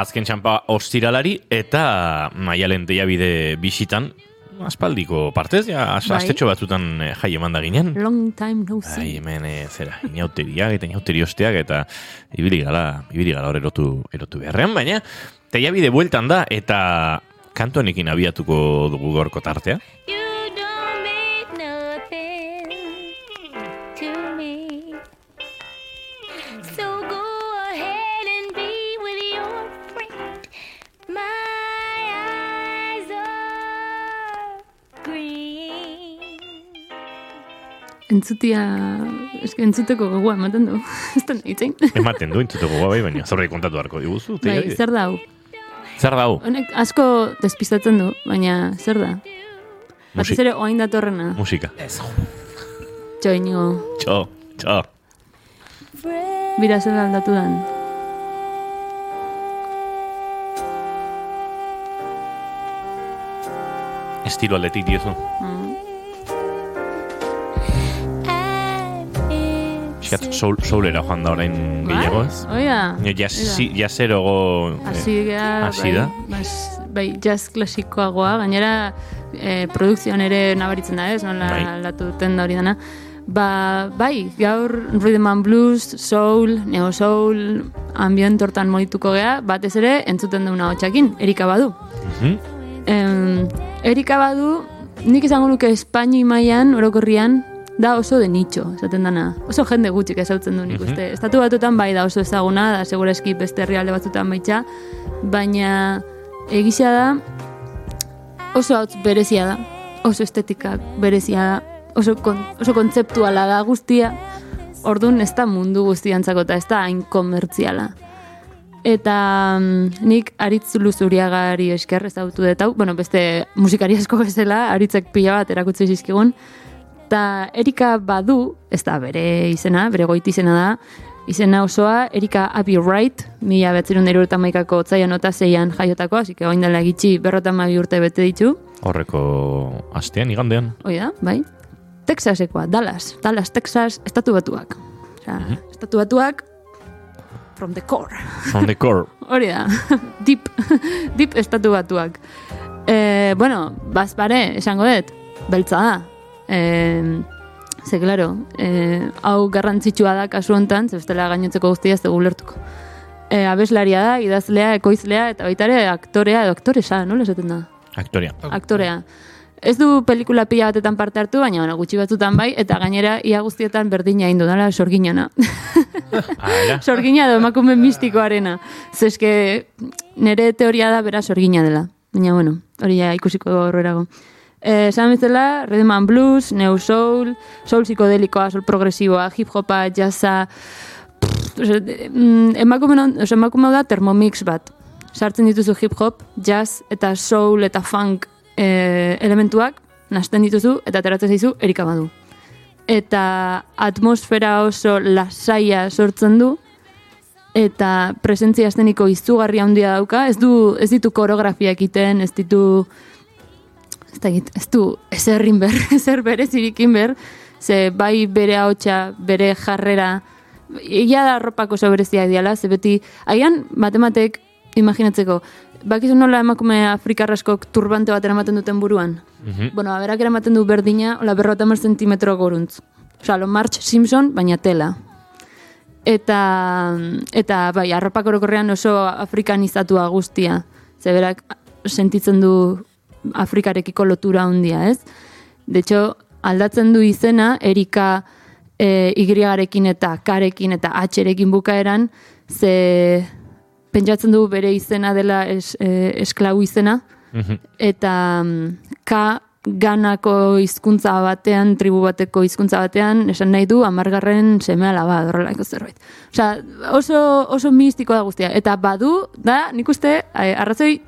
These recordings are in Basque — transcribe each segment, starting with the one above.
azken txampa ostiralari eta maialen deiabide bisitan aspaldiko partez, ja, as- Bai. astetxo batzutan eh, jai eman da ginen. Long time no see. Ai, hemen eh, zera, inauteriak eta inauteri osteak eta ibili gala, ibili gala hor erotu, erotu beharrean, baina teiabide bueltan da eta kantonekin abiatuko dugu gorko tartea. So go Entzutia, eske entzuteko gogoa ematen du. Ez da nahi zein. Ematen du intzuteko bai, baina zorrei kontatu harko diguzu. Bai, zer da hau? zer da hau? Honek asko despistatzen du, baina zer da? Batez ere oain datorrena. Musika. Txo, inigo. Txo, txo. Bira zer aldatu dan. Estilo aldetik diezu. Piskat, soul, soulera joan da orain gehiago ez? Oia. Ja, jazzi- Jazerogo... eh, Hasi gara, hasi bai, da. bas- bai, jazz klasikoagoa, gainera eh, produkzioan ere nabaritzen da, ez, nola Bai. aldatu duten da hori dana. Ba, bai, gaur rhythm and blues, soul, neo soul, ambient hortan moituko gea, batez ere entzuten duna hotxakin, Erika Badu. Mhm. Em, Erika Badu, nik izango nuke Espaini mailan orokorrian, da oso de nicho, esaten dana. Oso jende gutxik ezautzen du nik uste. Estatu batutan bai da oso ezaguna, da segureski beste herrialde batzutan baitza, baina egizia da oso hauts berezia da, oso estetika berezia da, oso, kon, oso kontzeptuala da guztia, orduan ez da mundu guztiantzako eta ez da hain komertziala. Eta mm, nik aritz luzuriagari esker ezagutu dut hau, bueno, beste musikari asko bezala, aritzek pila bat erakutsi zizkigun. Eta Erika Badu, ez da bere izena, bere goiti izena da, izena osoa Erika Abbey Wright, mila betzirun eta maikako otzaian zeian jaiotako, hasi que oin dela gitxi berrota mabi urte bete ditu. Horreko astean, igandean. Hoi da, bai. Texasekoa, Dallas, Dallas, Texas, estatu batuak. Osea, estatu batuak, from the core. From the core. Hori da, deep, deep estatu batuak. E, bueno, bazpare, esango dut, beltza da. E, ze, claro, e, hau garrantzitsua da kasu hontan, ze bestela gainotzeko guztia ez dugu lertuko. E, abeslaria da, idazlea, ekoizlea, eta baita ere aktorea edo aktoresa, nola esaten da? Aktoria. Aktorea. Ez du pelikula pila batetan parte hartu, baina bueno, gutxi batzutan bai, eta gainera ia guztietan berdina indu, dala sorginana. Sorgina edo emakume mistikoarena. Zeske nire teoria da bera sorgina dela. Baina bueno, hori ja ikusiko horrerago. Esan bezala, rhythm and blues, neo soul, soul psikodelikoa, soul progresiboa, hip hopa, jazza, mm, emakume, emakume da thermomix bat. Sartzen dituzu hip hop, jazz eta soul eta funk eh, elementuak, nasten dituzu eta ateratzen zaizu erika badu. Eta atmosfera oso lasaia sortzen du, eta presentzia esteniko izugarri handia dauka, ez du ez ditu koreografia egiten, ez ditu ez, dakit, ez du ezerrin ber, ezer berezirikin ber, ze bai bere ahotsa, bere jarrera, egia da arropako oso berezia ideala, ze beti, aian matematek imaginatzeko, bakizu nola emakume afrikarraskok turbante bat eramaten duten buruan? Mhm. Bueno, aberak eramaten du berdina, hola berrota mar zentimetro goruntz. Osa, lo March Simpson, baina tela. Eta, eta bai, arropak orokorrean oso afrikanizatua guztia. Zeberak sentitzen du Afrikarekiko lotura handia, ez? De hecho, aldatzen du izena, Erika e, Y-arekin eta K-rekin eta H-rekin bukaeran, ze pentsatzen du bere izena dela es, e, esklau izena, Mhm. eta mm, K ganako hizkuntza batean, tribu bateko hizkuntza batean, esan nahi du amargarren seme alaba, horrelako zerbait. Osea, oso, oso mistikoa da guztia. Eta badu, da, nik uste, eh, arrazoi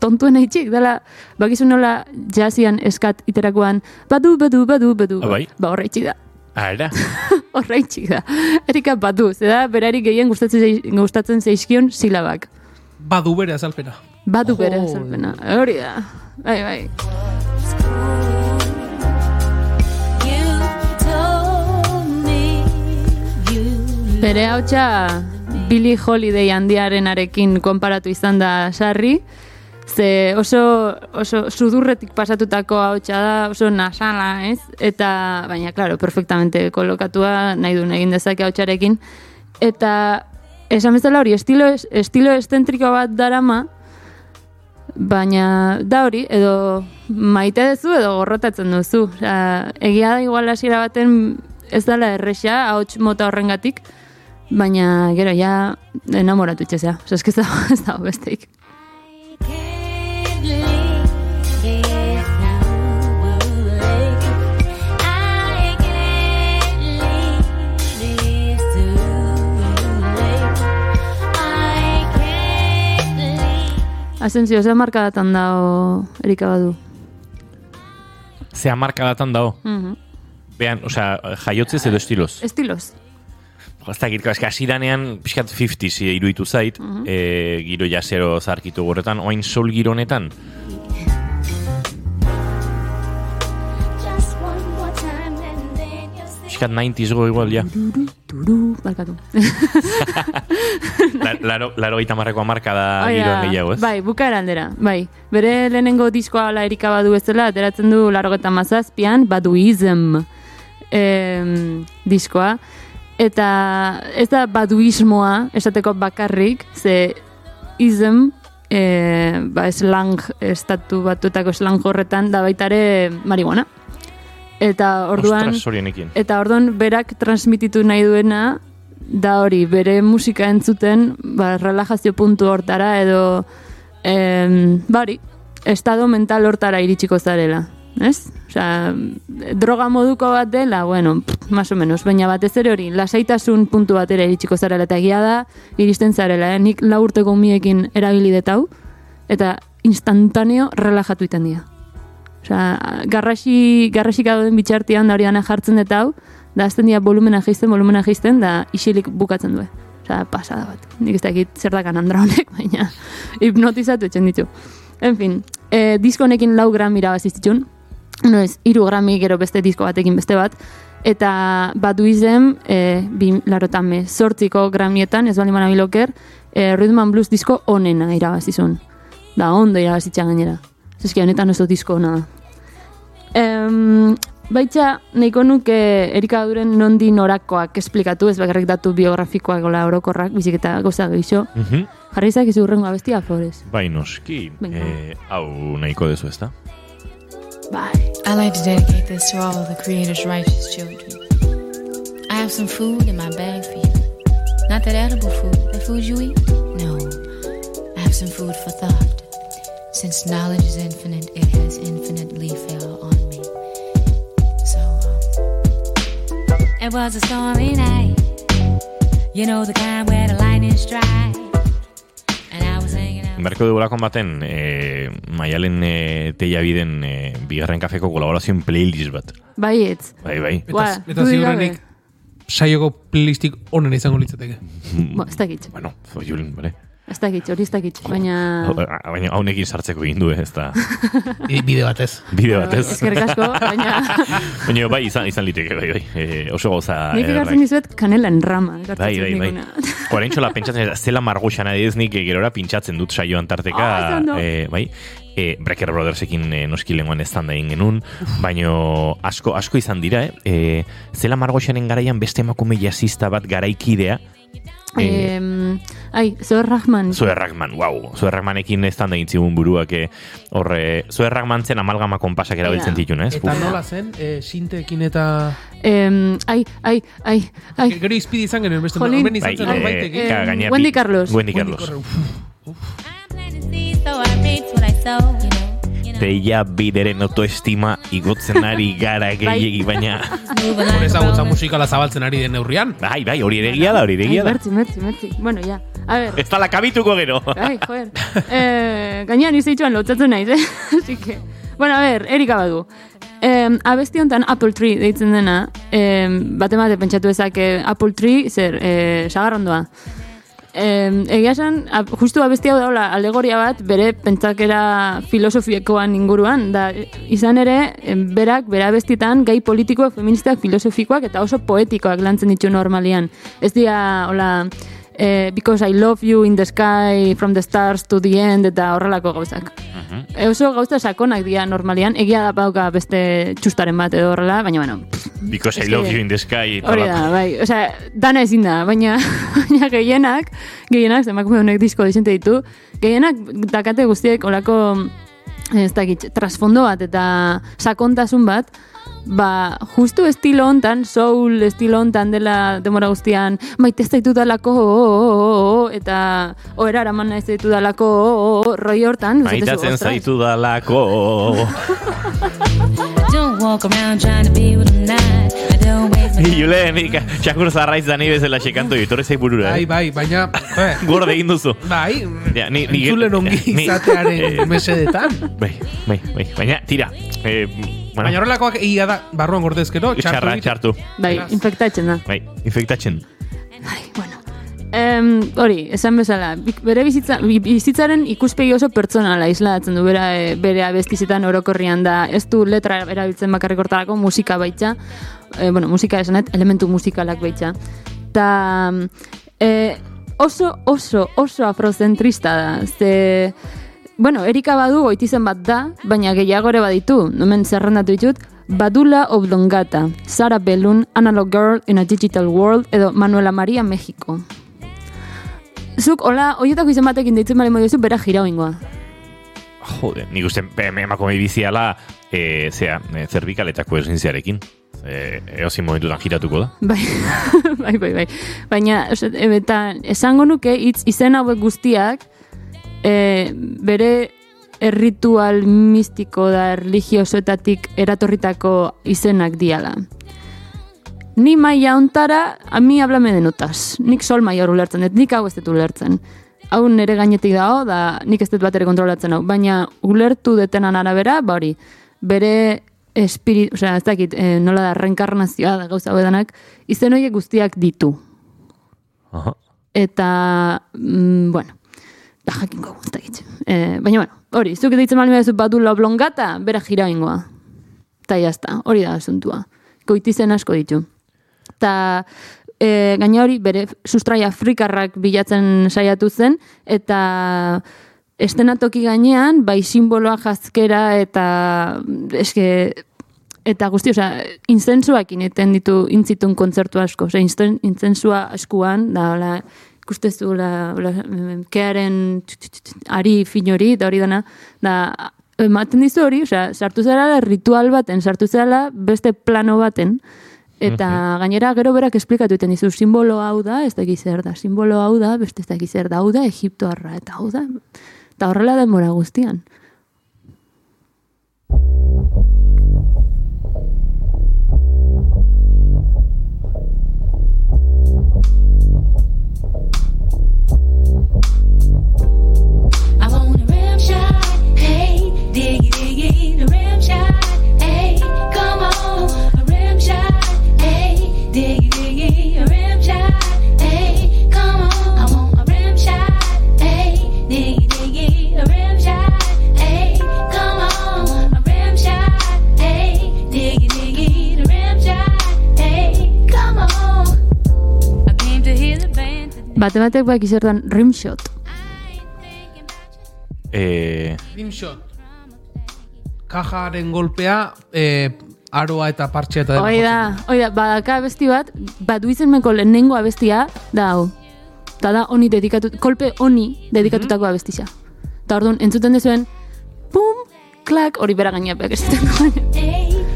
tontuen eitxik, dela, bakizu nola jazian eskat iterakoan, badu, badu, badu, badu, Ah, bai? ba horra itxik da. Ara, Horra itxik da. Erika badu, ze da, berari gehien gustatzen, zei- gustatzen zeizkion silabak. Badu bere azalpena. Badu bere Jo. azalpena. Hori da. Bai, bai. Bere hautsa Billy Holiday handiarenarekin konparatu izan da sarri, ze oso, oso sudurretik pasatutako hautsa da, oso nasala, ez? Eta, baina, claro, perfectamente kolokatua nahi duen egin dezake hautsarekin. Eta, esan bezala hori, estilo, estilo estentriko bat darama, baina da hori, edo maite duzu edo gorrotatzen duzu. Osea, egia da igual hasiera baten ez dela erresa, ahots mota horrengatik, baina gero ja enamoratu itxezea. Osea, ez dago, ez dago besteik. Asensio, ze markadatan dao Erika badu. Ze hamarkadatan dago. Mhm. Bean, osea, jaiotzez edo estiloz. Estiloz. Ez dakit, eske hasi danean pixkat 50 iruditu zait, e, giro jasero zarkitu gorretan, oain sol giro honetan, pixkat 90s go igual, ja. Barkatu. La- Laro, laro gaita marreko amarka da da, giroan gehiago, ez? Bai, bukaera aldera, bai. Bere lehenengo diskoa ala erika badu bezala, ateratzen du largota mazazpian, baduizm em, diskoa. Eta ez da baduismoa, esateko bakarrik, ze ism, e, ba, slang, estatu batuetako slang horretan, da baita ere marihuana. Eta orduan... Ostras. Eta orduan berak transmititu nahi duena da hori, bere musika entzuten, ba, relajazio puntu hortara edo em, ba hori, estado mental hortara iritsiko zarela. Ez? Osea, droga moduko bat dela, bueno, pff, más o menos, baina batez ere hori, lasaitasun puntu batera iritsiko zarela, eta egia da, iristen zarela, eh? nik lau urteko umiekin erabili detau, eta instantaneo relajatu iten dira. Osea, garrasi, garrasik dauden bitxartian da hori dana jartzen dut hau, da azten dira volumena jaisten, volumena jaisten, da isilik bukatzen du. Osea, pasada bat. Nik ez dakit zer dakan andra honek, baina hipnotizatu etxen ditu. En fin, eh, disko honekin lau gram irabazizitzun, no ez, iru grami gero beste disko batekin beste bat, eta baduizem, e, bi larotame, sortziko gramietan, ez bali manabiloker, e, Rhythm and Blues disko onena irabazizun. Da, ondo irabazitzan gainera. Zeski, honetan oso disko ona da. Em, baitza, nahiko nuke Erika Duren nondi norakoak esplikatu, ez bakarrik datu biografikoak gola orokorrak, bizik eta gauza gehiago. Mhm. Jarri izakizu urrengo abestia, Flores. Bai, noski. Eh, hau nahiko dezu, ezta? Bai. I like to dedicate this to all of the Creator's righteous children. I have some food in my bag for you. Not that edible food, that food you eat. No, I have some food for thought. Since knowledge is infinite, it has infinitely fell on me. So, um, It was a stormy night. You know the kind where the lightning strike. Berko dugulako baten, e, maialen e, teia biden e, bigarren kafeko kolaborazioen playlist bat. Baietz. Bai, bai. Eta, eta ziurrenik saioko playlistik onen izango litzateke. Bo, ez dakit, Bueno, zoiulin, bale. Ez dakit, hori ez dakit, baina... Baina haunekin sartzeko egin du, eh, ez da I- Bide batez. bide batez. Eskerrik asko, baina... Baina bai, izan, izan liteke, bai, bai. E, oso gauza Nik ederrak. ekartzen dizuet kanela en rama. Bai, bai, dizuet bai. nikuna. Oraintxola pentsatzen, zela marguxan adidez nik eh, gerora pintxatzen dut saioan tarteka, du. eh, bai, e, Brecker Brothersekin e, noski lenguan ez da egin genuen, baino asko asko izan dira, eh? E, zela margoxanen garaian beste emakume jazzista bat garaikidea, eh, Em, ai, Zoe Rahman. Zoe Ragman, wow. Zoe Ragmanekin ez da egin zigun buruak, eh, horre, Zoe Ragman zen amalgama konpasak erabiltzen ditun, ez? Eta Uf. nola zen, e, sinteekin eta... Em, ai, ai, ai, ai. Gero izpidi izan genuen beste Jolín. norben izan Bai, zen eh, eh, ka- gainera Wendy Carlos. Wendy Wendy Carlos. Carlos. I'm Teia bideren autoestima igotzen ari gara gehiegi, baina... Moving Hor like a ezagutza musikala zabaltzen ari den neurrian. Bai, bai, hori ere egia da, hori egia da. mertzi, mertzi, mertzi. Bueno, ja. A ver, Ez da kabituko gero. ai, joder. Eh, gainean izitxuan lotzatzen naiz, eh? Así que... Bueno, a ver, Erika badu. Eh, abesti honetan Apple Tree deitzen dena, eh, bate pentsatu ezake Apple Tree, zer, eh, sagarrondoa. Eh, egia esan, justu abesti hau daula alegoria bat, bere pentsakera filosofiekoan inguruan, da izan ere, em, berak, bere abestitan, gai politikoak, feministak, filosofikoak, eta oso poetikoak lantzen ditu normalian. Ez dira, hola, eh, because I love you in the sky, from the stars to the end, eta horrelako gauzak. E, oso gauza sakonak dira normalian, egia da pauka beste txustaren bat edo horrela, baina bueno, Because I love you in the sky. hori da, bai, osea, dana ezin da, baina, baina gehienak, gehienak, emakume honek disko dizente ditu, gehienak dakate guztiek olako, ez dakit, trasfondo bat eta sakontasun bat, ba, justu estilo hontan, soul estilo hontan dela demora guztian, maite ez daitu dalako, oh, oh, oh, eta oera eraman ez daitu dalako, oh, oh, roi hortan, Maitatzen ostras. zaitu dalako. I don't walk around trying to be what I'm not. I don't waste my Jule, nik txakur zarraiz da ni bezala xekanto ditorre zei burura. Bai, Eh? bai, baina, jo, Gorde egin duzu. bai, Ja, ni- ni- entzulen ongi izatearen eh, mesedetan. Bai, bai, bai. Baina, tira. Eh, bueno, Baina horrelakoak egia da, barruan gordezkero, txartu txarra, txartu. Bai, Beraz. infektatzen da. Bai, infektatzen. Ai, bueno. Em, hori, esan bezala, bere bizitza, bi- bizitzaren ikuspegi oso pertsonala islatzen du bera, e, bere abestizetan orokorrian da, ez du letra erabiltzen bakarrik hortarako musika baitza, e, bueno, musika esanet, elementu musikalak baitza. Ta e, oso, oso, oso afrozentrista da, ze, bueno, Erika badu goitizen bat da, baina gehiago ere baditu, nomen zerrendatu ditut, Badula Oblongata, Sara Bellun, Analog Girl in a Digital World, edo Manuela Maria México. Zuk, hola, hoietako izen batekin deitzen bali modiozu, bera jirau ingoa. Jode, nik uste em- emakume biziala, e, zea, e, zerbikaletako esintziarekin. E, eozin momentutan giratuko da. Bai, bai, bai, bai. Baina, eta esango nuke, hitz izen hauek guztiak, e, bere erritual mistiko da religiosoetatik eratorritako izenak diala. Ni maia ontara, a mi hablame de notas. Nik sol maia hor ulertzen dut, nik hau ez dut ulertzen. Hau nere gainetik dago, da nik ez dut bat ere kontrolatzen hau. Baina ulertu detenan arabera, ba hori, bere espirit, osea, ez dakit, eh, nola da, reenkarnazioa da gauza hauedanak, izen horiek guztiak ditu. Aha. Eta, mm, bueno, da jakingo, ez dakit. E, baina, bueno, hori, zuk deitzen mali behazu badula oblongata, bera jira ingoa. Eta jazta, hori da asuntua. Koitizen asko ditu. Eta e, gaina hori bere sustrai afrikarrak bilatzen saiatu zen, eta estenatoki gainean, bai simboloa jazkera eta eske eta guzti, osea, inzentsuak ineten ditu intzitun kontzertu asko, osea, inzen- inzentsua askuan, da, hola, ikustezu, la, la, kearen ari finori, da hori dana, da, ematen dizu hori, osea, sartu zara ritual baten, sartu zara beste plano baten, eta gainera gero berak esplikatu egiten dizu, simbolo hau da, ez dakiz zer da, simbolo hau da, beste ez dakiz zer da, hau da, Egiptoarra, eta hau da, eta horrela denbora guztian. Bate batek bak izertan rimshot. E, Rimshot. Kajaren golpea, eh, aroa eta partxea eta Hoi da, hoi da, badaka abesti bat, bat izenmeko lehenengo abestia, da hau. Ta da honi dedikatu, kolpe honi dedikatutako abestisa. Ta orduan, entzuten dezuen, pum, klak, hori bera esaten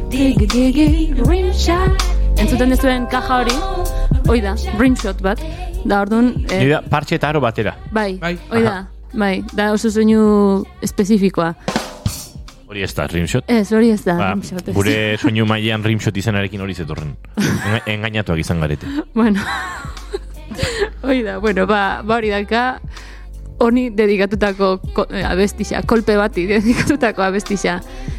the rim shot. entzuten dezuen kaja hori, hoi da, rimshot bat. Da orduan, nire eh, da, partxe eta aro batera. bai, Bai. hoi da, bai, da oso soinu espezifikoa. Hori ez da, rimshot. Ez, hori ez da, Ba, rimshot. ez. gure soinu mailean rimshot izenarekin hori zetorren. Enga, engainatuak izan garete. Bueno, hoi da, bueno, ba, ba hori daka, honi dedikatutako ko, eh, abestisa, kolpe bati dedikatutako abestisa.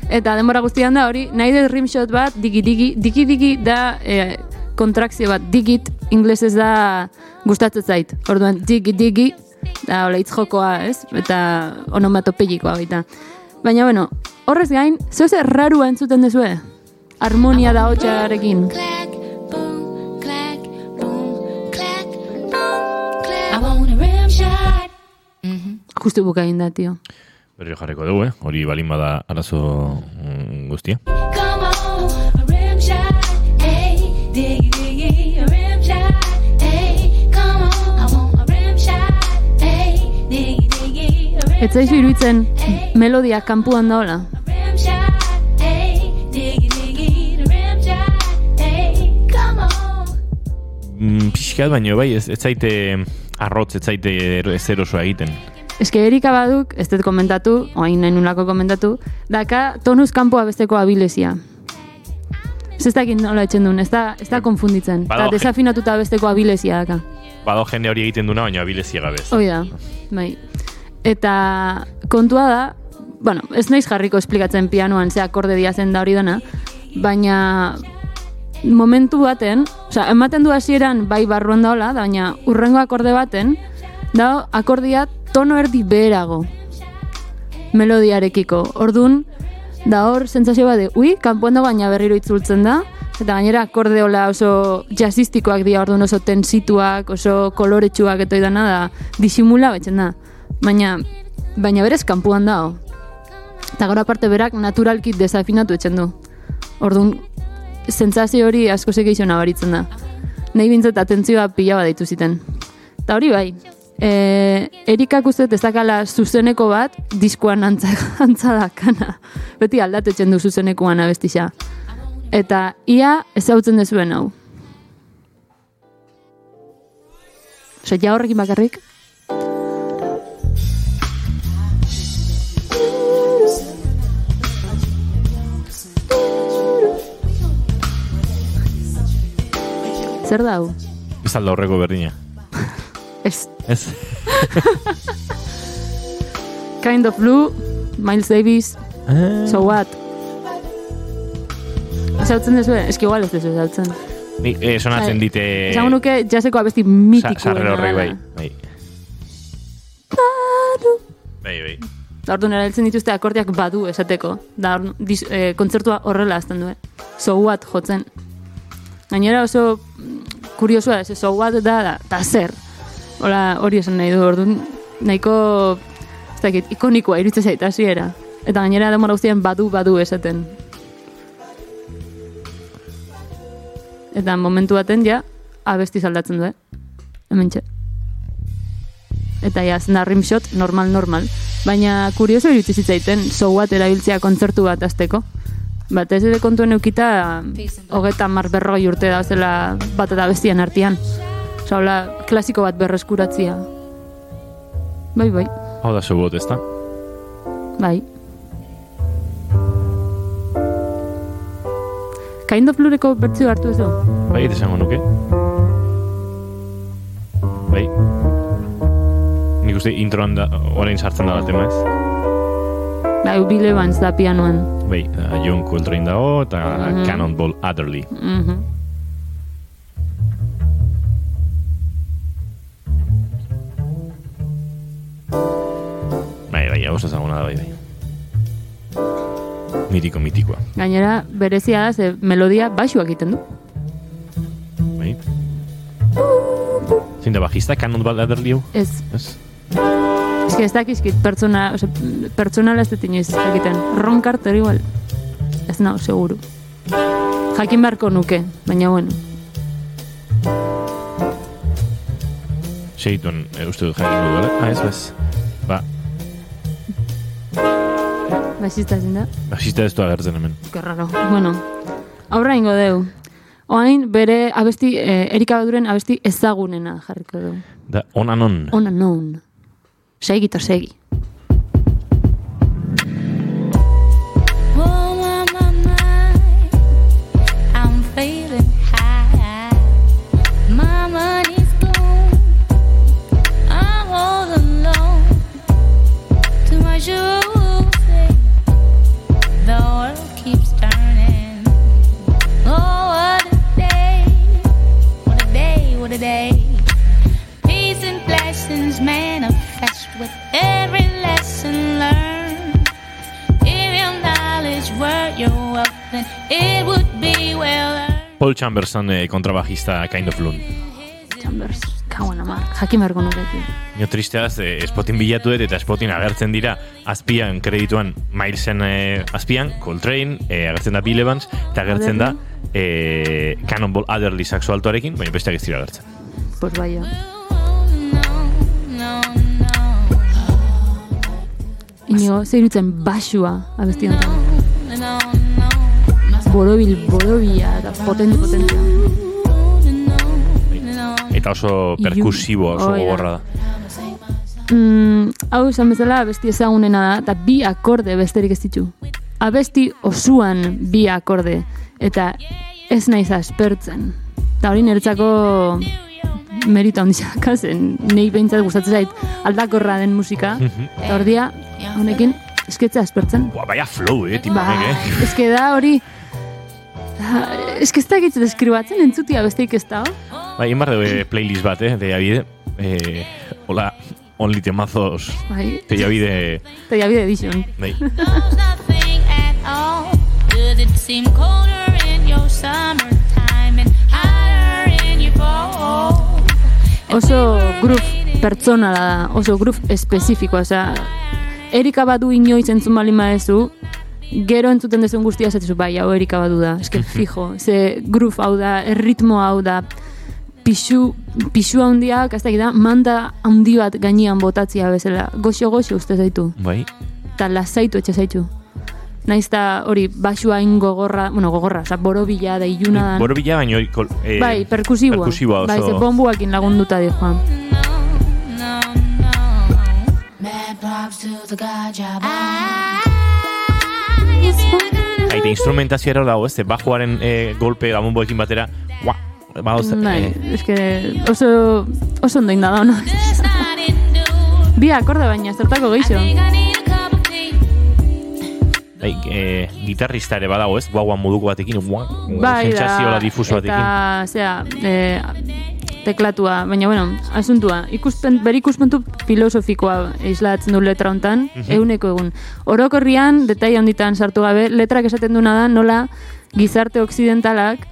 Eta denbora guztian da hori, nahi dut rimshot bat, digi digi, digi digi da eh, kontrakzio bat, digit, inglesez da gustatzen zait. Orduan, digi digi, da hola hitz jokoa, ez? Eta onomatopegikoa baita. Baina, bueno, horrez gain, zeu zer rarua entzuten dezue? Harmonia da hotxarekin. I justu bukain da, tio. Berriro jarriko dugu, eh? Hori balin bada arazo mm, guztia. Ez zaizu iruditzen melodia kanpuan daola. Mm, pixkat baino, bai, ez, ez zaite arrotz, ez zaite ez erosoa egiten. Eske Erika baduk, ez dut komentatu, oain nahi nulako komentatu, daka tonuz kanpoa besteko abilezia. Ez ez dakit nola etxen duen, ez da, ez da konfunditzen. Eta desafinatuta besteko abilezia daka. Bado jende hori egiten duna, baina abilezia gabez. Hoi da, bai. Eta kontua da, bueno, ez naiz jarriko esplikatzen pianoan ze akorde diazen da hori dana, baina momentu baten, osea, ematen du hasieran bai barruan daola, baina urrengo akorde baten, da akordia tono erdi beherago melodiarekiko. Ordun da hor sentsazio bat ui, kanpoan da baina berriro itzultzen da, eta gainera akorde hola oso jazzistikoak dira, orduan oso tensituak, oso koloretsuak eta idana da, disimula betzen da. Baina, baina berez kanpoan da, Eta gero aparte berak naturalki desafinatu etxen du. Orduan, sentsazio hori asko sekeixo nabaritzen da. Nahi bintzat atentzioa pila bat ditu ziten. Eta hori bai, e, Erikak uste dakala zuzeneko bat diskoan antza, antza dakana. Beti aldatetzen du zuzenekoan abestixa. Eta ia ezautzen dezuen hau. Ose, ja horrekin bakarrik, zer da hau? Ez alda horreko berdina. Ez, Ez? Kind of Blue, Miles Davis, Ah. So What? Ezautzen duzu, eski igual ez duzu ezautzen. Ni, eh, sonatzen Bai. dite... Esango nuke jaseko abesti mitikoena. Sarre horrek bai. Bai, bai. bai. Orduan erabiltzen dituzte akordiak badu esateko. Da dis, eh, kontzertua horrela azten du, eh? So What jotzen. Gainera oso kuriosua, ez, So What da, da, da zer. Hola, hori esan nahi du, orduan nahiko, ez dakit, ikonikoa iruditzen zait hasiera. Eta gainera demora guztien badu badu esaten. Eta momentu baten ja, abesti zaldatzen du, eh? Hemen Eta ja, zena rimshot, normal, normal. Baina kurioso iritsi zitzaiten, so what erabiltzea kontzertu bat azteko. Batez ere kontuen eukita, hogeta mar berrogei urte da zela bat eta bestian artean. Osa, hola, klasiko bat berreskuratzia. Bai, bai, Hau da sobot, ez da? bai. Kind of Bluereko bertzio hartu ez du? Bai, esango nuke. Bai. Nik uste introan da, orain sartzen da tema ez. Bai, Bill Evans da pianoan. Bai, uh, John Coltrane dago eta Mhm. Cannonball Adderley. Mhm. Bai, bai, hau ezaguna da, bai, bai. Mitiko, mitikoa. Gainera, berezia da, ze melodia baxuak egiten du. Bai. Zein da bajista, Cannonball Adderley hau? Ez, Ez? Ez que ez dakizkit pertsona, ose, pertsonala ez dut inoiz egiten. Ron Carter igual. Ez nao, seguru. Jakin beharko nuke, baina bueno. Seitun, e, uste dut jakin du, Ah, ez, ez. Ba, Basista ezin da. bajista ez du agertzen hemen. Que raro. Bueno, aurra ingo deu. Oain, bere abesti, eh, Erika Baduren abesti ezagunena jarriko du. Da, on and on. On and on. Segi eta segi. Paul Chamberson, eh, kontrabajista Kind of Loon. Chambers, kauen amar, jakin beharko nuketik. Nio tristea ze Spotin bilatu dut eta Spotin agertzen dira azpian kredituan Milesen eh, azpian, Coltrane, eh, agertzen da Bill Evans, eta agertzen da eh, Cannonball Adderley saxo altoarekin, baina besteak ez dira agertzen. Pues bai, bai. No, Inigo, ze irutzen basua abesti honetan. Borobil, borobila, eta potente, potentea. Eta oso perkusibo, oso da. gogorra da. Mm, hau esan bezala abesti ezagunena da, eta bi akorde besterik ez ditu. Abesti osuan bi akorde, eta ez naiz aspertzen. Eta hori niretzako merita ondizak, zen nahi behintzat gustatzen zait aldakorra den musika, eta hor dia, honekin, esketza aspertzen. Buah, baina flow, eh, tipo Ba, eh? eske da hori, eske ez dakit deskribatzen entzutia besteik ez da, Bai, inbar de playlist bat, eh, de Javide. Eh, hola, only temazos bai, de Javide. eta jabi edition. Bai. Oso groove pertsonala da, oso groove espezifikoa, osea, Erika badu inoiz entzun bali maezu, gero entzuten dezun guztia esatezu, bai, hau Erika badu da, eske fijo, ze groove hau da, erritmo hau da, pixu, pixu handiak, ez da, manda handi bat gainean botatzia bezala, goxo-goxo uste zaitu, Bai. eta lasaitu etxe zaitu. Naiz eta hori, basua hain gogorra, bueno, gogorra, oza, borobila da iluna dan. Borobila baino kol, eh, bai, perkusiboa. perkusiboa oso. Bai, ze bombuakin lagunduta di joan. No, no. Mad props to the God job. Aite instrumentazioa ere dago, ez? Bajoaren eh, golpe gamonboekin batera, guau, ba, oz, Bai, eh, eske oso, oso ondo inda da, no? Bi akorde baina, zertako gehiago. Think I need a cup of tea. bai, eh, gitarrista ere badago, ez? Guauan moduko batekin, guau, Bai da, sentsazioa difuso batekin. eta, zera, e, teklatua, baina, bueno, asuntua, ikuspen, bere ikuspentu filosofikoa islatzen du letra hontan, euneko egun. Orokorrian, detai handitan sartu gabe, letrak esaten duna da, nola gizarte occidentalak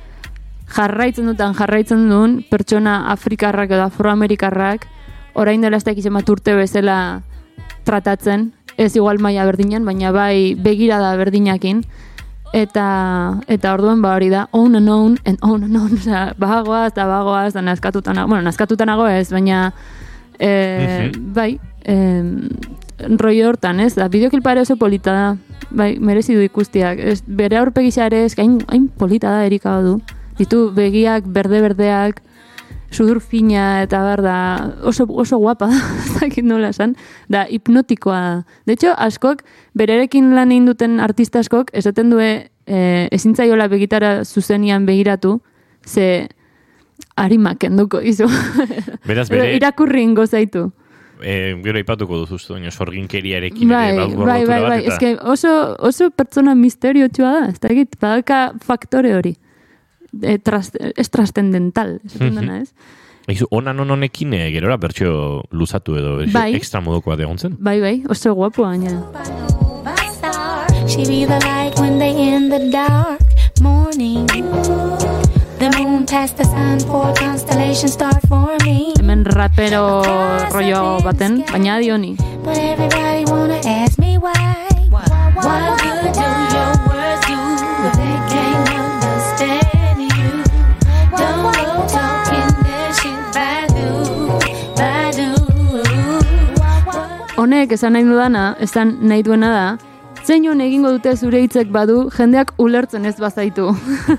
jarraitzen dutan jarraitzen duen pertsona afrikarrak edo afroamerikarrak orain dela ez dakiz emat urte bezala tratatzen, ez igual maila berdinan, baina bai begirada berdinakin, eta eta orduan ba hori da own and own and own and own, osea, bagoaz eta bagoaz, da nazkatuta nago, bueno, nazkatuta nago ez, baina e, bai, e, rollo hortan, ez, da, bideoklipare oso polita da, bai, merezi du ikustiak, ez, bere aurpegisa ere ez, hain, hain polita da erika du, ditu begiak berde-berdeak, sudur fina eta bar da oso, oso guapa da, ez dakit nola esan, da hipnotikoa da. De hecho, askok, bererekin lan egin duten artista askok, esaten due e, ezintzaiola begitara zuzenian begiratu, ze harima kenduko izu. Beraz, Edo bere, irakurri ingo zaitu. eh, gero aipatuko duzu baina sorginkeriarekin Bai, ere bai, bai, bai, bat, eta- oso, oso pertsona misteriotsua da, ez dakit, badaka faktore hori. E, tras, ez trascendental, esaten dena, ez? Eizu, ona non honekin gerora bertxo luzatu edo Bai. extra modoko bat egon zen. Bai, bai, oso guapo gaina. She be the light when they in the dark morning. The moon past the sun, four constellations start forming. Hemen rapero rollo baten, baina dioni. But everybody wanna ask me why. What good do your words Honek esan nahi dudana, esan nahi duena da, zein egingo dute zure hitzek badu, jendeak ulertzen ez bazaitu.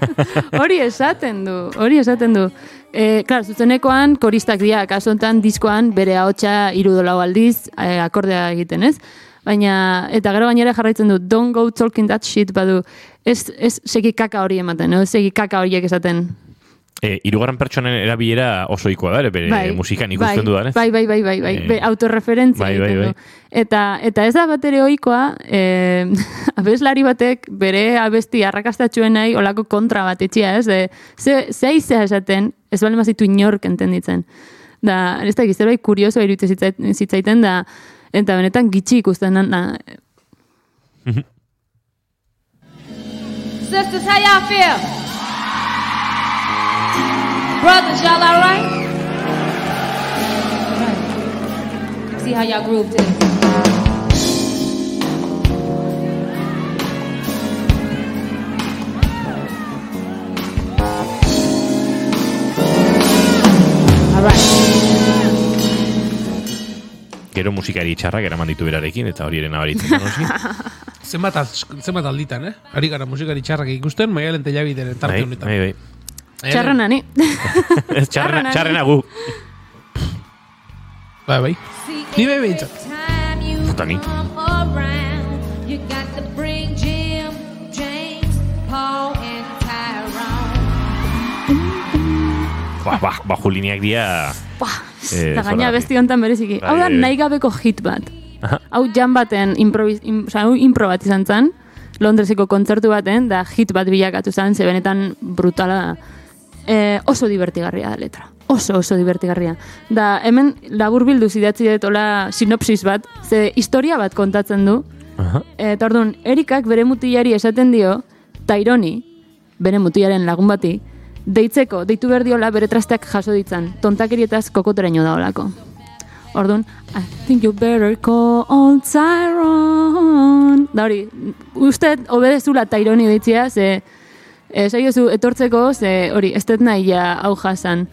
hori esaten du, hori esaten du. E, klar, zuzenekoan koristak dira, kasu honetan diskoan bere ahotsa irudolau aldiz e, akordea egiten, ez? Baina, eta gero gainera jarraitzen du, don't go talking that shit badu, ez, ez segi kaka hori ematen, no? segi kaka horiek esaten. E, irugarren pertsonen erabilera oso ikoa da, ere, bere musikan ikusten bai, dudan, ez? Bai, bai, bai, bai, bai, Eh, Be, autorreferentzia bai, bai, bai. Eta, eta ez da bat ere ohikoa, eh, abeslari batek bere abesti arrakastatxuen nahi olako kontra bat etxia, ez? De, ze, ze aizea esaten, ez bale mazitu inork entenditzen. Da, ez da, zerbait kurioso iruditzen zitzait- zitzaiten, da, eta benetan gitxi ikusten, na, Sisters, how y'all feel? Brothers, y'all all right? See how y'all groove to this. All right. Gero musikari txarrak eraman ditu berarekin, eta hori ere nabaritzen noski. Zenbat, az- zenbat alditan, eh? Ari gara musikari txarrak ikusten, maialen telabideren tarte honetan. bai, bai. Txarrena ni. Ez txarrena, txarrena gu. Bai, bai. Ni bai behintzat. Puta ni. Ba, ba, bajo lineak dira... Buah, Eh, eta gaina besti honetan bereziki. Bai, Hau da bai, bai. nahi gabeko hit bat. Aha. Hau jan baten improvis, im, oza, impro bat izan zen, Londreseko kontzertu baten, da hit bat bilakatu zen, ze benetan brutala da. E, oso divertigarria da letra. Oso, oso divertigarria. Da, hemen labur bildu zidatzi dut hola sinopsis bat, ze historia bat kontatzen du, Aha. Eta orduan, Erikak bere mutilari esaten dio, Taironi, bere mutilaren lagun bati, deitzeko, deitu behar diola bere trasteak jaso ditzan, tontakerietaz kokoteraino da olako. Orduan, I think you better call on Tyrone. Da hori, uste obedezula Taironi deitzea, ze eh, saiozu etortzeko, ze hori, ez dut nahi ja hau jasan.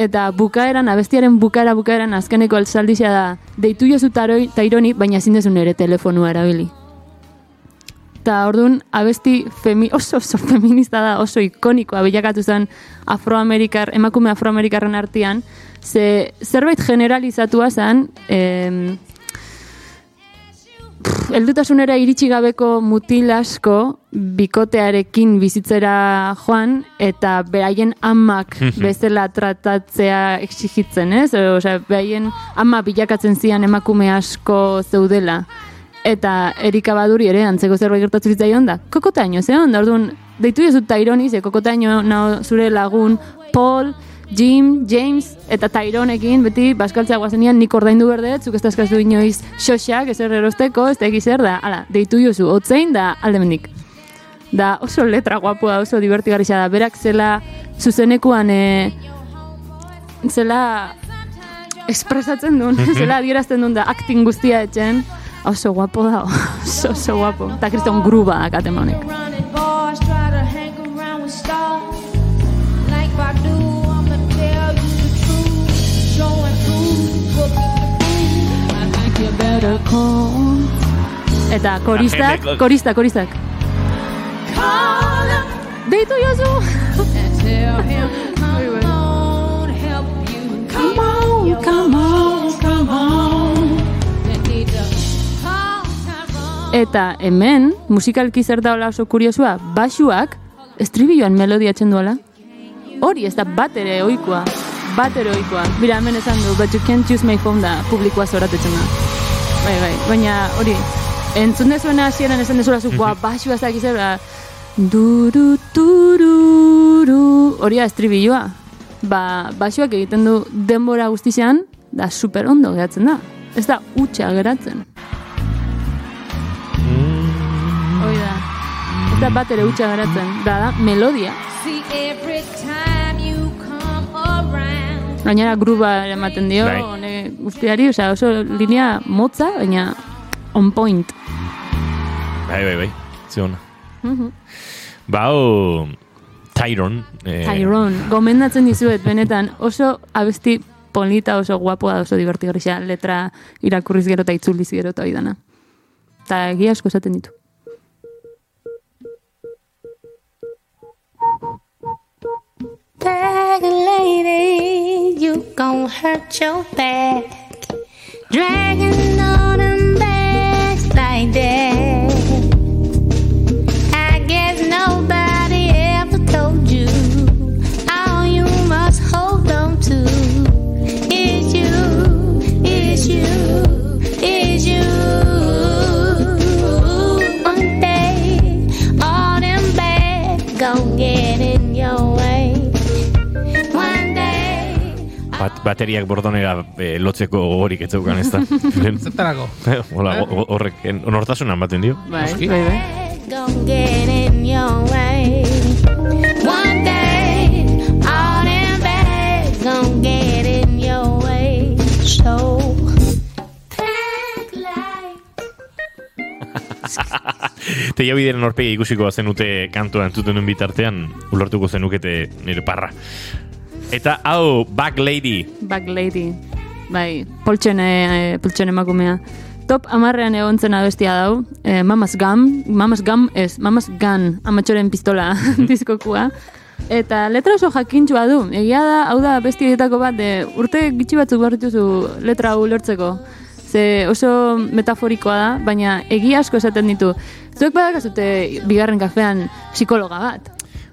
Eta bukaeran, abestiaren bukaera bukaeran azkeneko altzaldizia da, deitu jozu taroi, taironi, baina ezin dezun ere telefonua erabili. Eta orduan, abesti femi, oso oso feminista da, oso ikonikoa bilakatu zen afroamerikar, emakume afroamerikarren artean, ze zerbait generalizatua zen, em, heldutasunera iritsi gabeko mutil asko bikotearekin bizitzera joan eta beraien amak bezala tratatzea exigitzen, ez? Osea, beraien ama bilakatzen zian emakume asko zeudela. Eta Erika Baduri ere antzeko zerbait gertatu zitzaion da. Kokotaino, ze onda, orduan, deitu jozut Taironi, ze kokotaino nao zure lagun Paul, Jim, James eta Tyronekin beti baskaltzea guazenian nik ordaindu berdet, zuk ez dazkazu inoiz xoxak, ezer erosteko, ez da egizer da, ala, deitu jozu, otzein da aldemenik. Da oso letra guapua, oso divertigarria da, berak zela zuzenekuan e, zela espresatzen duen, zela adierazten duen da acting guztia etxen, oso guapo da, oso, oso guapo. Eta kriston gruba akatema honek. Call. Eta koristak, koristak, koristak. Deitu jozu! come on. Come on, come on. Eta hemen, musikalki zer da hola oso kuriosua, basuak estribilloan melodiatzen duela. Hori ez da bat ere oikoa. Bat ere oikoa. Bira, hemen esan du, but you can't use my phone da, publikoa zoratetzen da. Bai, bai, baina hori, entzun dezuena hasieran esan dezula zu, boa, basua ez dakiz ba, duru, tururu, hori da estribilloa. Ba, basuak egiten du denbora guztizean, da super ondo geratzen da. Ez da utxa geratzen. Hoi da. Ez da bat ere utxa geratzen. Da, da, melodia. Gainera gruba ematen dio, Bai. Hone guztiari, osea, oso linea motza, baina on point. Bai, bai, bai. Zion. Ba, hau... Tyron. Eh, Tyrone, gomendatzen dizuet, benetan, oso abesti polita, oso guapoa, oso divertigarria, letra irakurriz gero eta itzuliz gero eta hori dana. Eta egia asko esaten ditu. Bag lady, you gon' hurt your back. Dragging on them bags like that. bateriak bordonera e, lotzeko gogorik ez zeukan, ez da? Zertarako? Eh, hola, horrek, onortasunan ematen dio. Bai, bai, bai. Te jau bideren orpegi ikusiko bazen ute kantoa entzuten duen bitartean, ulertuko zenukete nire parra. Eta hau, Back Lady. Back Lady. Bai, poltsen, e, poltsen emakumea. Top amarrean egon zen abestia dau. E, Mamas Gum. Mamas Gum ez, Mamas Gun. Amatxoren pistola diskokua. Eta letra oso jakintxua du. Egia da, hau da besti horietako bat, de, urte gitxi batzuk behar dituzu letra hau ulertzeko. Ze oso metaforikoa da, baina egia asko esaten ditu. Zuek badakazute bigarren kafean psikologa bat.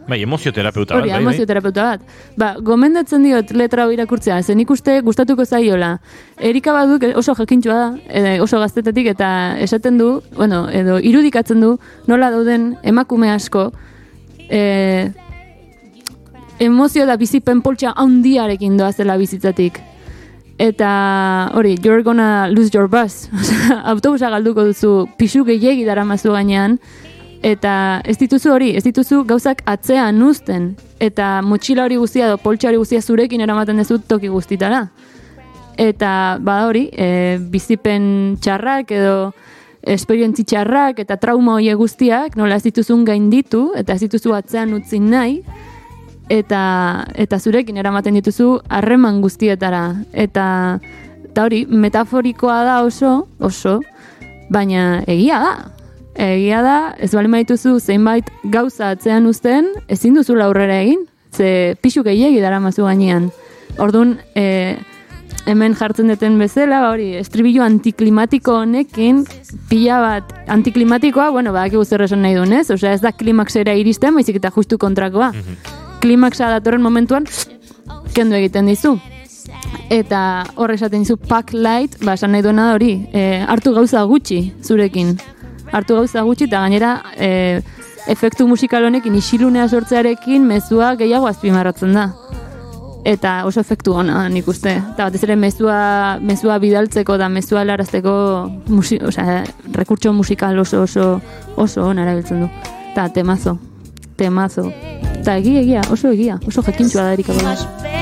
Bai, emozioterapeuta bat, Hori, bai, bai. emozioterapeuta bat. Ba, gomendatzen diot letra hau irakurtzea, zen ikuste gustatuko zaiola. Erika baduk oso jakintxua da, e, oso gaztetetik, eta esaten du, bueno, edo irudikatzen du, nola dauden emakume asko, e, emozio da bizipen poltsa handiarekin doazela bizitzatik. Eta hori, you're gonna lose your bus. Autobusa galduko duzu pisu gehiegi daramazu gainean, eta ez dituzu hori, ez dituzu gauzak atzean uzten, eta motxila hori guztia edo poltsa hori guztia zurekin eramaten dezu toki guztitara. Eta bada hori, e, bizipen txarrak edo esperientzi txarrak eta trauma horiek guztiak, nola ez dituzun gainditu, eta ez dituzu atzean utzi nahi, eta eta zurekin eramaten dituzu harreman guztietara. Eta eta hori metaforikoa da oso oso baina egia da egia da ez bali dituzu zeinbait gauza atzean uzten ezin duzu aurrera egin ze pixu gehiegi daramazu gainean ordun e, hemen jartzen duten bezala, ba hori, estribillo antiklimatiko honekin, pila bat antiklimatikoa, bueno, ba, zer esan nahi duen, ez? Osea, ez da klimaxera iristen, baizik eta justu kontrakoa. Klimaxa datorren momentuan, kendu egiten dizu. Eta hor esaten dizu pack light, ba, esan nahi duena hori, e, hartu gauza gutxi zurekin. Hartu gauza gutxi eta gainera e, efektu musikal honekin isilunea sortzearekin mezua gehiago azpimarratzen da. Eta oso efektu ona nik uste. Eta batez ere mezua, mezua bidaltzeko da mezua helarazteko musi, osea, rekurtso musikal oso oso oso ona erabiltzen du. Eta temazo, temazo. Eta egia, egia, oso egia, oso jakintxua da erika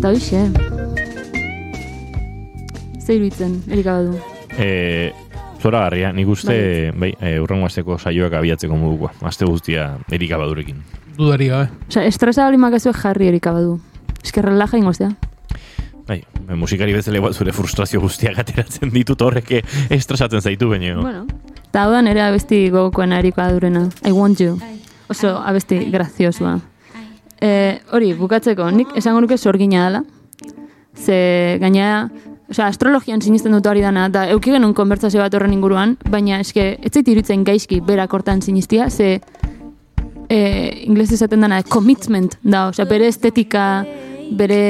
Eta hoxe. Zer iruditzen, erika badu. E, zora garria, nik uste, bai, e, urrengo asteko saioak abiatzeko modukoa. Aste guztia erika badurekin. Dudari gabe. Osea, estresa hori makazuek jarri erika badu. Esker relaja ingoztea. Bai, e, musikari bezala igual zure frustrazio guztiak ateratzen ditut horrek estresatzen zaitu baino. Bueno. Eta hau da nire abesti gogokoena erikoa durena. I want you. Oso abesti graziosua. E, hori, bukatzeko, nik esango nuke sorgina dela. Ze gaina, osea, astrologian sinisten dut hori dana, da euki genuen konbertsazio bat horren inguruan, baina eske, ez zait iruditzen gaizki berak hortan sinistia, ze e, inglés esaten dana commitment da, osea, bere estetika, bere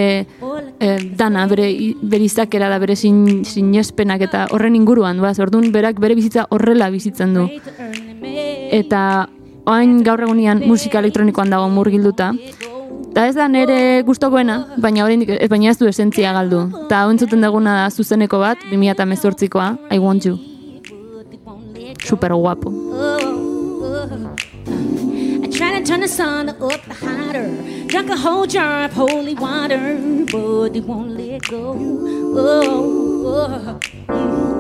e, dana, bere, bere izakera da, bere sin, sinespenak eta horren inguruan, duaz, orduan berak bere bizitza horrela bizitzen du. Eta oain gaur egunean musika elektronikoan dago murgilduta, Eta ez da nere gustokoena, baina oraindik baina ez du esentzia galdu. Eta hau entzuten duguna da zuzeneko bat, 2018koa, I want you. Super guapo. Turn the sun up hotter. Drunk a whole jar of holy water, but they won't let go. Oh, oh,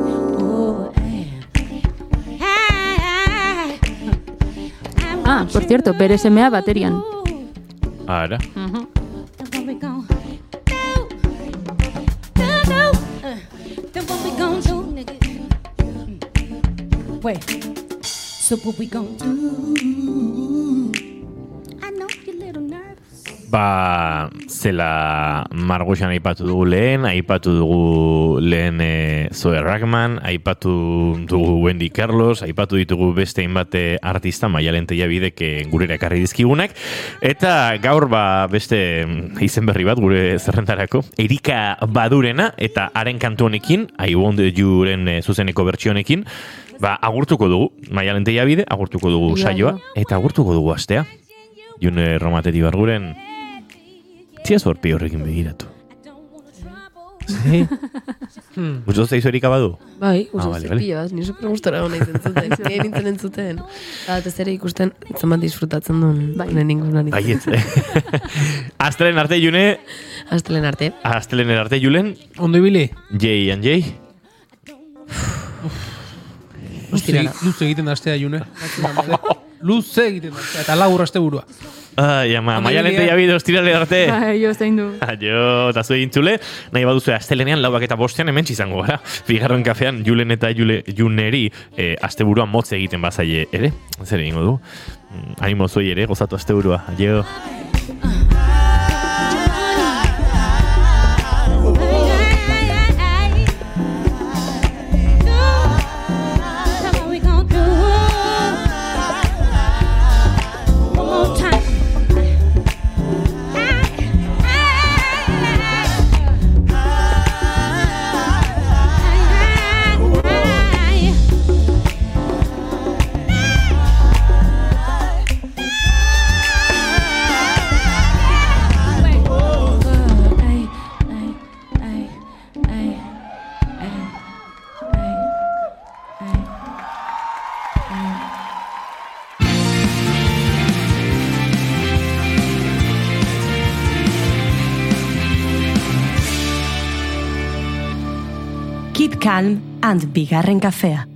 Ah, por cierto, BSMA Baterian. Ahora. Uh -huh. Ba, zela Margoxan aipatu dugu lehen, aipatu dugu lehen e, Zoe Rackman, aipatu dugu Wendy Carlos, aipatu ditugu beste hainbate artista, maialen bidek e, gurera ekarri dizkigunak, eta gaur ba beste mm, izen berri bat gure zerrentarako, Erika Badurena, eta haren kantu honekin, I Want You-ren e, zuzeneko bertsionekin, ba, agurtuko dugu, maialen bide, agurtuko dugu saioa, eta agurtuko dugu astea. June Romateti barguren, Tia zorpi horrekin begiratu. Sí? Gustatu zaizu erika badu? Bai, Ah, uso vale, ah, vale. pila bat, ni super gustora hona entzuten. Ni nintzen entzuten. Eta ere ikusten, zenbat disfrutatzen duen Bai. honen inguruan. Baietz. Astelen arte june, Astelen arte. astelen arte julen, Ondo ibili? J and J. Luze, Ostirala. luze egiten da astea june. luze egiten da astea, eta labur aste burua. Ai, ama, Ondo maia lente ibilia. jabido estirale arte. Jo, zein du. Aio, eta zu egin txule, nahi baduzu astelenean lauak eta bostean hemen izango gara. Bigarren kafean Julen eta Jule, Juneri e, asteburuan motz egiten bazaie ere. Zer egingo du? Mm, Animo zuei ere, gozatu asteburua. Aio. And bigarren kafea.